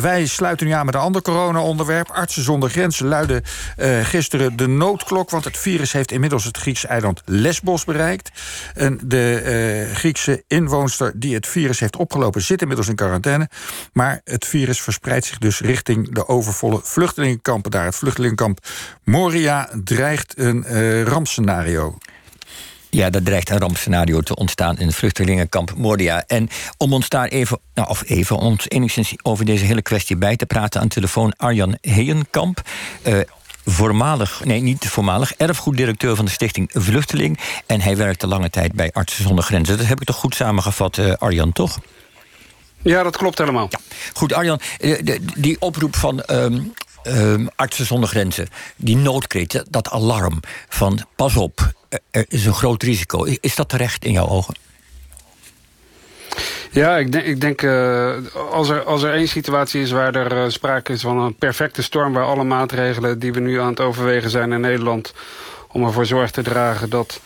wij sluiten nu aan met een ander corona-onderwerp. Artsen zonder grenzen luiden gisteren de noodklok... want het virus heeft inmiddels het Griekse eiland Lesbos bereikt. En de Griekse inwoonster die het virus heeft opgelopen... zit inmiddels in quarantaine. Maar het virus verspreidt zich dus richting de overvolle vluchtelingenkampen daar. Het vluchtelingenkamp Moria dreigt een rampscenario. Ja, dat dreigt een rampscenario te ontstaan in het vluchtelingenkamp Moria. En om ons daar even, nou, of even, ons enigszins over deze hele kwestie bij te praten... aan telefoon Arjan Heenkamp. Uh, voormalig, nee niet voormalig, erfgoeddirecteur van de stichting Vluchteling. En hij werkte lange tijd bij Artsen zonder Grenzen. Dat heb ik toch goed samengevat, uh, Arjan, toch? Ja, dat klopt helemaal. Ja. Goed, Arjan, eh, die oproep van um, um, Artsen zonder Grenzen, die noodkreet, dat alarm van pas op, er is een groot risico. Is dat terecht in jouw ogen? Ja, ik denk, ik denk uh, als, er, als er één situatie is waar er uh, sprake is van een perfecte storm... waar alle maatregelen die we nu aan het overwegen zijn in Nederland om ervoor zorg te dragen dat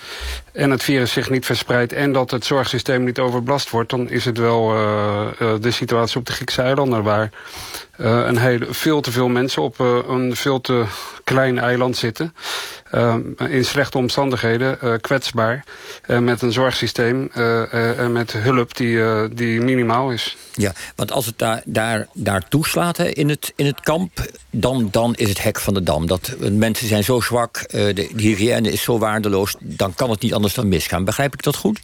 en het virus zich niet verspreidt... en dat het zorgsysteem niet overbelast wordt... dan is het wel uh, de situatie op de Griekse eilanden... waar een hele, veel te veel mensen op uh, een veel te klein eiland zitten. Uh, in slechte omstandigheden, kwetsbaar. met een zorgsysteem en met hulp die, die minimaal is. Ja, want als het daar, daar, daar toeslaat in, het, in het kamp... Dan, dan is het hek van de dam. Dat, mensen zijn zo zwak, de, de hygiëne is zo waardeloos... dan kan het niet anders dan misgaan. Begrijp ik dat goed?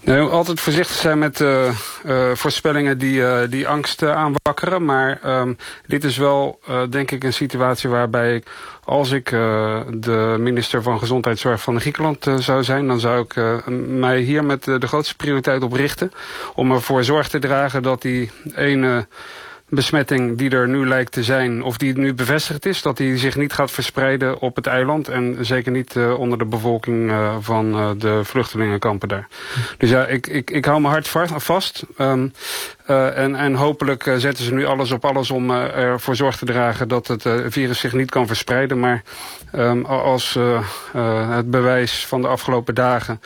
Nee, altijd voorzichtig zijn met uh, uh, voorspellingen die, uh, die angst aanwakkeren. Maar um, dit is wel, denk ik, een situatie waarbij ik... als ik de minister van Gezondheidszorg van Griekenland zou zijn... dan zou ik mij hier met de grootste prioriteit op richten... om ervoor zorg te dragen dat die ene besmetting die er nu lijkt te zijn, of die nu bevestigd is, dat die zich niet gaat verspreiden op het eiland en zeker niet uh, onder de bevolking uh, van uh, de vluchtelingenkampen daar. Dus ja, ik, ik, ik hou mijn hart vast. Um, en, en hopelijk zetten ze nu alles op alles om ervoor zorg te dragen dat het virus zich niet kan verspreiden. Maar um, als het bewijs van de afgelopen dagen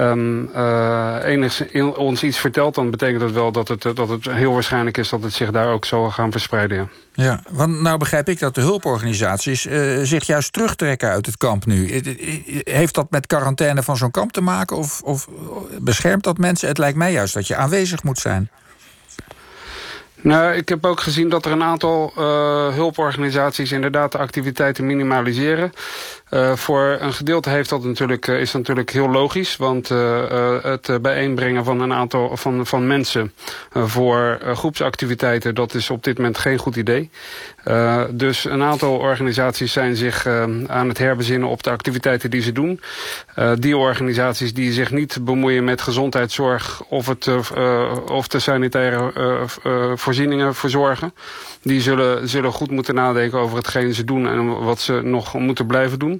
um, uh, enigszins ons iets vertelt... dan betekent dat wel dat het, dat het heel waarschijnlijk is... dat het zich daar ook zal gaan verspreiden. Ja, ja want nou begrijp ik dat de hulporganisaties... Uh, zich juist terugtrekken uit het kamp nu. Heeft dat met quarantaine van zo'n kamp te maken? Of, of beschermt dat mensen? Het lijkt mij juist dat je aanwezig moet zijn. Nou, ik heb ook gezien dat er een aantal uh, hulporganisaties inderdaad de activiteiten minimaliseren. Uh, voor een gedeelte heeft dat natuurlijk, uh, is dat natuurlijk heel logisch. Want uh, het bijeenbrengen van een aantal van, van mensen voor groepsactiviteiten, dat is op dit moment geen goed idee. dus een aantal organisaties zijn zich aan het herbezinnen op de activiteiten die ze doen. die organisaties die zich niet bemoeien met gezondheidszorg of, het, of de sanitaire voorzieningen verzorgen. Die zullen, zullen goed moeten nadenken over hetgeen ze doen en wat ze nog moeten blijven doen.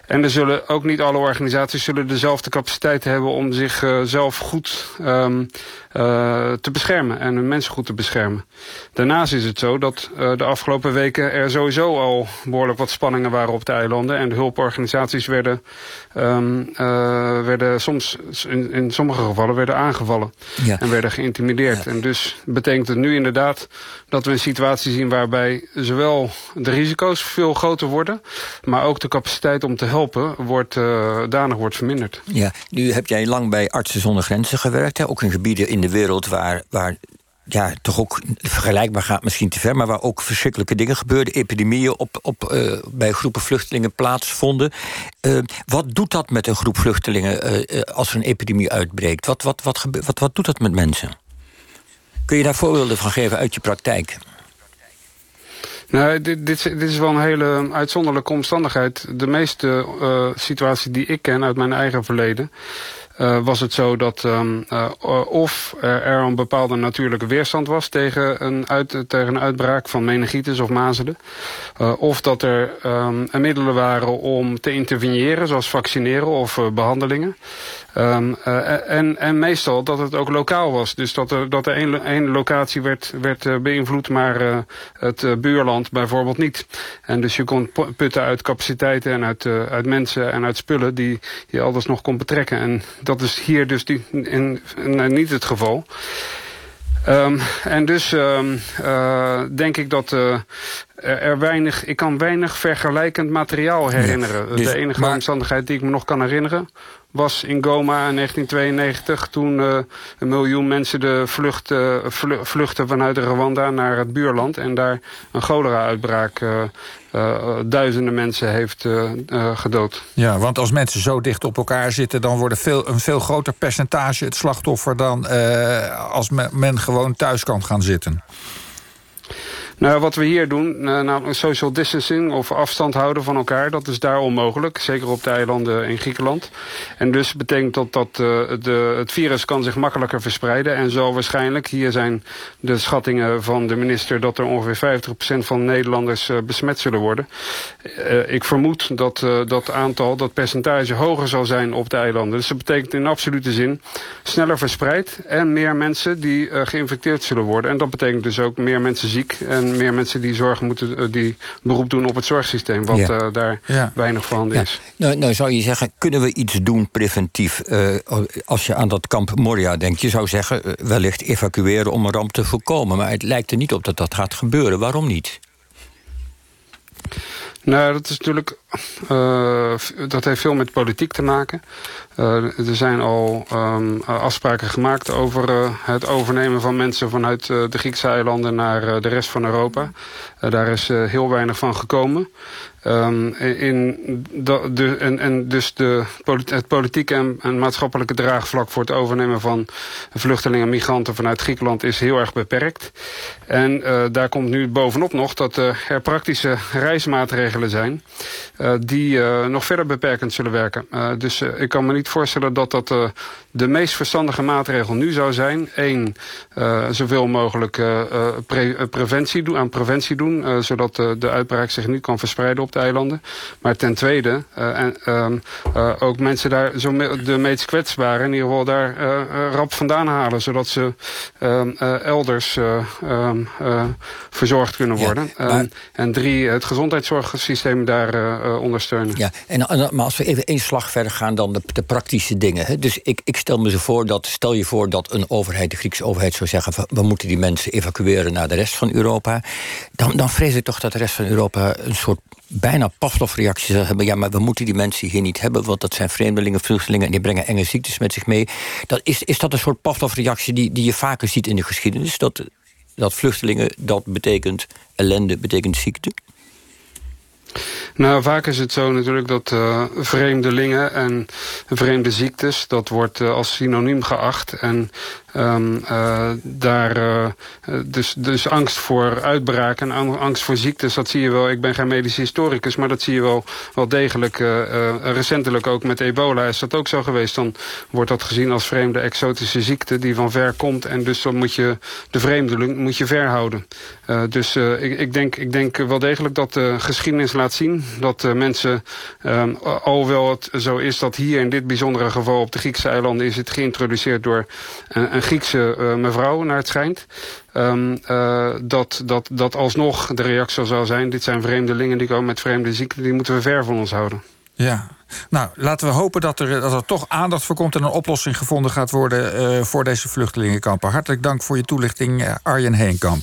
En er zullen ook niet alle organisaties zullen dezelfde capaciteit hebben om zichzelf uh, goed um, uh, te beschermen en hun mensen goed te beschermen. Daarnaast is het zo dat uh, de afgelopen weken er sowieso al behoorlijk wat spanningen waren op de eilanden. En de hulporganisaties werden, um, werden soms, in, in, sommige gevallen, werden aangevallen ja. en werden geïntimideerd. Ja. En dus betekent het nu inderdaad dat we een situatie zien waarbij zowel de risico's veel groter worden, maar ook de capaciteit om te helpen wordt, danig wordt verminderd. Ja, nu heb jij lang bij Artsen zonder Grenzen gewerkt, hè? ook in gebieden in de wereld waar, waar ja, toch ook vergelijkbaar gaat misschien te ver... maar waar ook verschrikkelijke dingen gebeurden. Epidemieën op, op, uh, bij groepen vluchtelingen plaatsvonden. Uh, wat doet dat met een groep vluchtelingen uh, als er een epidemie uitbreekt? Wat, wat, wat, wat, wat doet dat met mensen? Kun je daar voorbeelden van geven uit je praktijk? Nou, dit, dit, dit, is wel een hele uitzonderlijke omstandigheid. De meeste uh, situatie die ik ken uit mijn eigen verleden... Uh, was het zo dat um, uh, of er een bepaalde natuurlijke weerstand was tegen een, uit, tegen een uitbraak van meningitis of mazelen. Of dat er um, middelen waren om te interveneren, zoals vaccineren of behandelingen. Uh, en, en meestal dat het ook lokaal was. Dus dat er, dat er één, één locatie werd, werd beïnvloed, maar het buurland bijvoorbeeld niet. En dus je kon putten uit capaciteiten en uit, uit mensen en uit spullen die je alles nog kon betrekken. En is hier dus die, in, in, niet het geval. Um, en dus um, uh, denk ik dat uh, er weinig, ik kan weinig vergelijkend materiaal herinneren. Ja, dus, de enige maar... omstandigheid die ik me nog kan herinneren was in Goma in 1992... toen uh, een miljoen mensen de vlucht, uh, vluchten vanuit Rwanda naar het buurland... en daar een cholera-uitbraak uh, duizenden mensen heeft gedood. Ja, want als mensen zo dicht op elkaar zitten... dan wordt veel, een veel groter percentage het slachtoffer... dan als men gewoon thuis kan gaan zitten. Nou, wat we hier doen, uh, namelijk social distancing of afstand houden van elkaar, dat is daar onmogelijk. Zeker op de eilanden in Griekenland. En dus betekent dat dat uh, de, het virus kan zich makkelijker verspreiden. En zal waarschijnlijk, hier zijn de schattingen van de minister, dat er ongeveer 50% van Nederlanders uh, besmet zullen worden. ik vermoed dat dat aantal, dat percentage hoger zal zijn op de eilanden. Dus dat betekent in absolute zin sneller verspreid en meer mensen die geïnfecteerd zullen worden. En dat betekent dus ook meer mensen ziek en meer mensen die zorgen moeten, eh, die beroep doen op het zorgsysteem, wat ja. uh, daar ja. weinig voorhanden ja. is. Nou, nou, zou je zeggen, kunnen we iets doen preventief uh, als je aan dat kamp Moria denkt? Je zou zeggen, wellicht evacueren om een ramp te voorkomen, maar het lijkt er niet op dat dat gaat gebeuren. Waarom niet? Nou, dat is natuurlijk. Uh, dat heeft veel met politiek te maken. Uh, er zijn al um, afspraken gemaakt over het overnemen van mensen vanuit de Griekse eilanden naar de rest van Europa. daar is heel weinig van gekomen. Um, in de, en, en dus de, het politieke en, en, maatschappelijke draagvlak voor het overnemen van vluchtelingen en migranten vanuit Griekenland is heel erg beperkt. En daar komt nu bovenop nog dat er praktische reismaatregelen zijn die nog verder beperkend zullen werken. dus ik kan me niet voorstellen dat dat de meest verstandige maatregel nu zou zijn. één, zoveel mogelijk pre preventie doen, aan preventie doen, zodat de uitbraak zich niet kan verspreiden op de eilanden. Maar ten tweede, en, uh, ook mensen daar, zo me de meest kwetsbaren, in ieder geval daar rap vandaan halen. Zodat ze ehm, elders ehm, verzorgd kunnen worden. Ja, maar... en drie, het gezondheidszorgsysteem daar ondersteunen. Ja, en, maar als we even één slag verder gaan dan de, praktische dingen. Hè? Dus ik, ik stel me zo voor dat, stel je voor dat een overheid, de Griekse overheid zou zeggen... we moeten die mensen evacueren naar de rest van Europa. Dan, dan vrees ik toch dat de rest van Europa een soort bijna Pavlov-reactie hebben. Ja, maar we moeten die mensen hier niet hebben, want dat zijn vreemdelingen, vluchtelingen en die brengen enge ziektes met zich mee. Dat, is, is dat een soort Pavlov-reactie die, die je vaker ziet in de geschiedenis? Dat, dat vluchtelingen, dat betekent ellende, betekent ziekte? Nou, vaak is het zo natuurlijk dat uh, vreemdelingen en vreemde ziektes... dat wordt uh, als synoniem geacht. En Um, uh, daar, uh, dus, dus angst voor uitbraken en angst voor ziektes, dat zie je wel. Ik ben geen medisch historicus, maar dat zie je wel, wel degelijk. Uh, recentelijk ook met ebola is dat ook zo geweest. Dan wordt dat gezien als vreemde exotische ziekte die van ver komt. En dus dan moet je de vreemdeling moet je verhouden. dus ik, ik, denk, ik denk wel degelijk dat de geschiedenis laat zien dat mensen, um, alhoewel het zo is dat hier in dit bijzondere geval op de Griekse eilanden is het geïntroduceerd door een Griekse uh, mevrouw, naar het schijnt. Um, uh, dat, dat, dat alsnog de reactie zou zijn... dit zijn vreemdelingen die komen met vreemde ziekten... die moeten we ver van ons houden. Ja, nou, laten we hopen dat er, dat er toch aandacht voor komt... en een oplossing gevonden gaat worden uh, voor deze vluchtelingenkampen. Hartelijk dank voor je toelichting, Arjen Heenkamp.